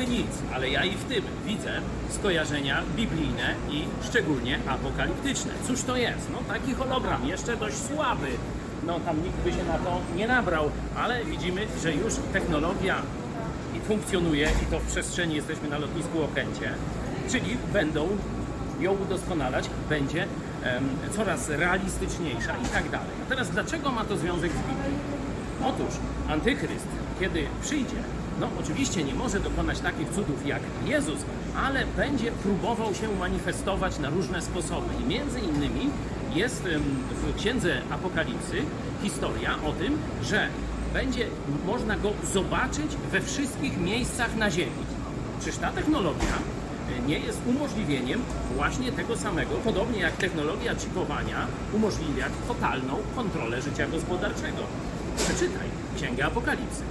niby nic, ale ja i w tym widzę skojarzenia biblijne i szczególnie apokaliptyczne. Cóż to jest? No taki hologram, jeszcze dość słaby. No tam nikt by się na to nie nabrał, ale widzimy, że już technologia funkcjonuje i to w przestrzeni jesteśmy na lotnisku Okęcie, czyli będą ją udoskonalać, będzie em, coraz realistyczniejsza i tak dalej. A teraz dlaczego ma to związek z Biblią? Otóż antychryst, kiedy przyjdzie, no oczywiście nie może dokonać takich cudów jak Jezus, ale będzie próbował się manifestować na różne sposoby. I między innymi jest w księdze Apokalipsy historia o tym, że będzie można go zobaczyć we wszystkich miejscach na Ziemi. Czyż ta technologia e, nie jest umożliwieniem właśnie tego samego, podobnie jak technologia chipowania umożliwia totalną kontrolę życia gospodarczego. Przeczytaj Księgę Apokalipsy.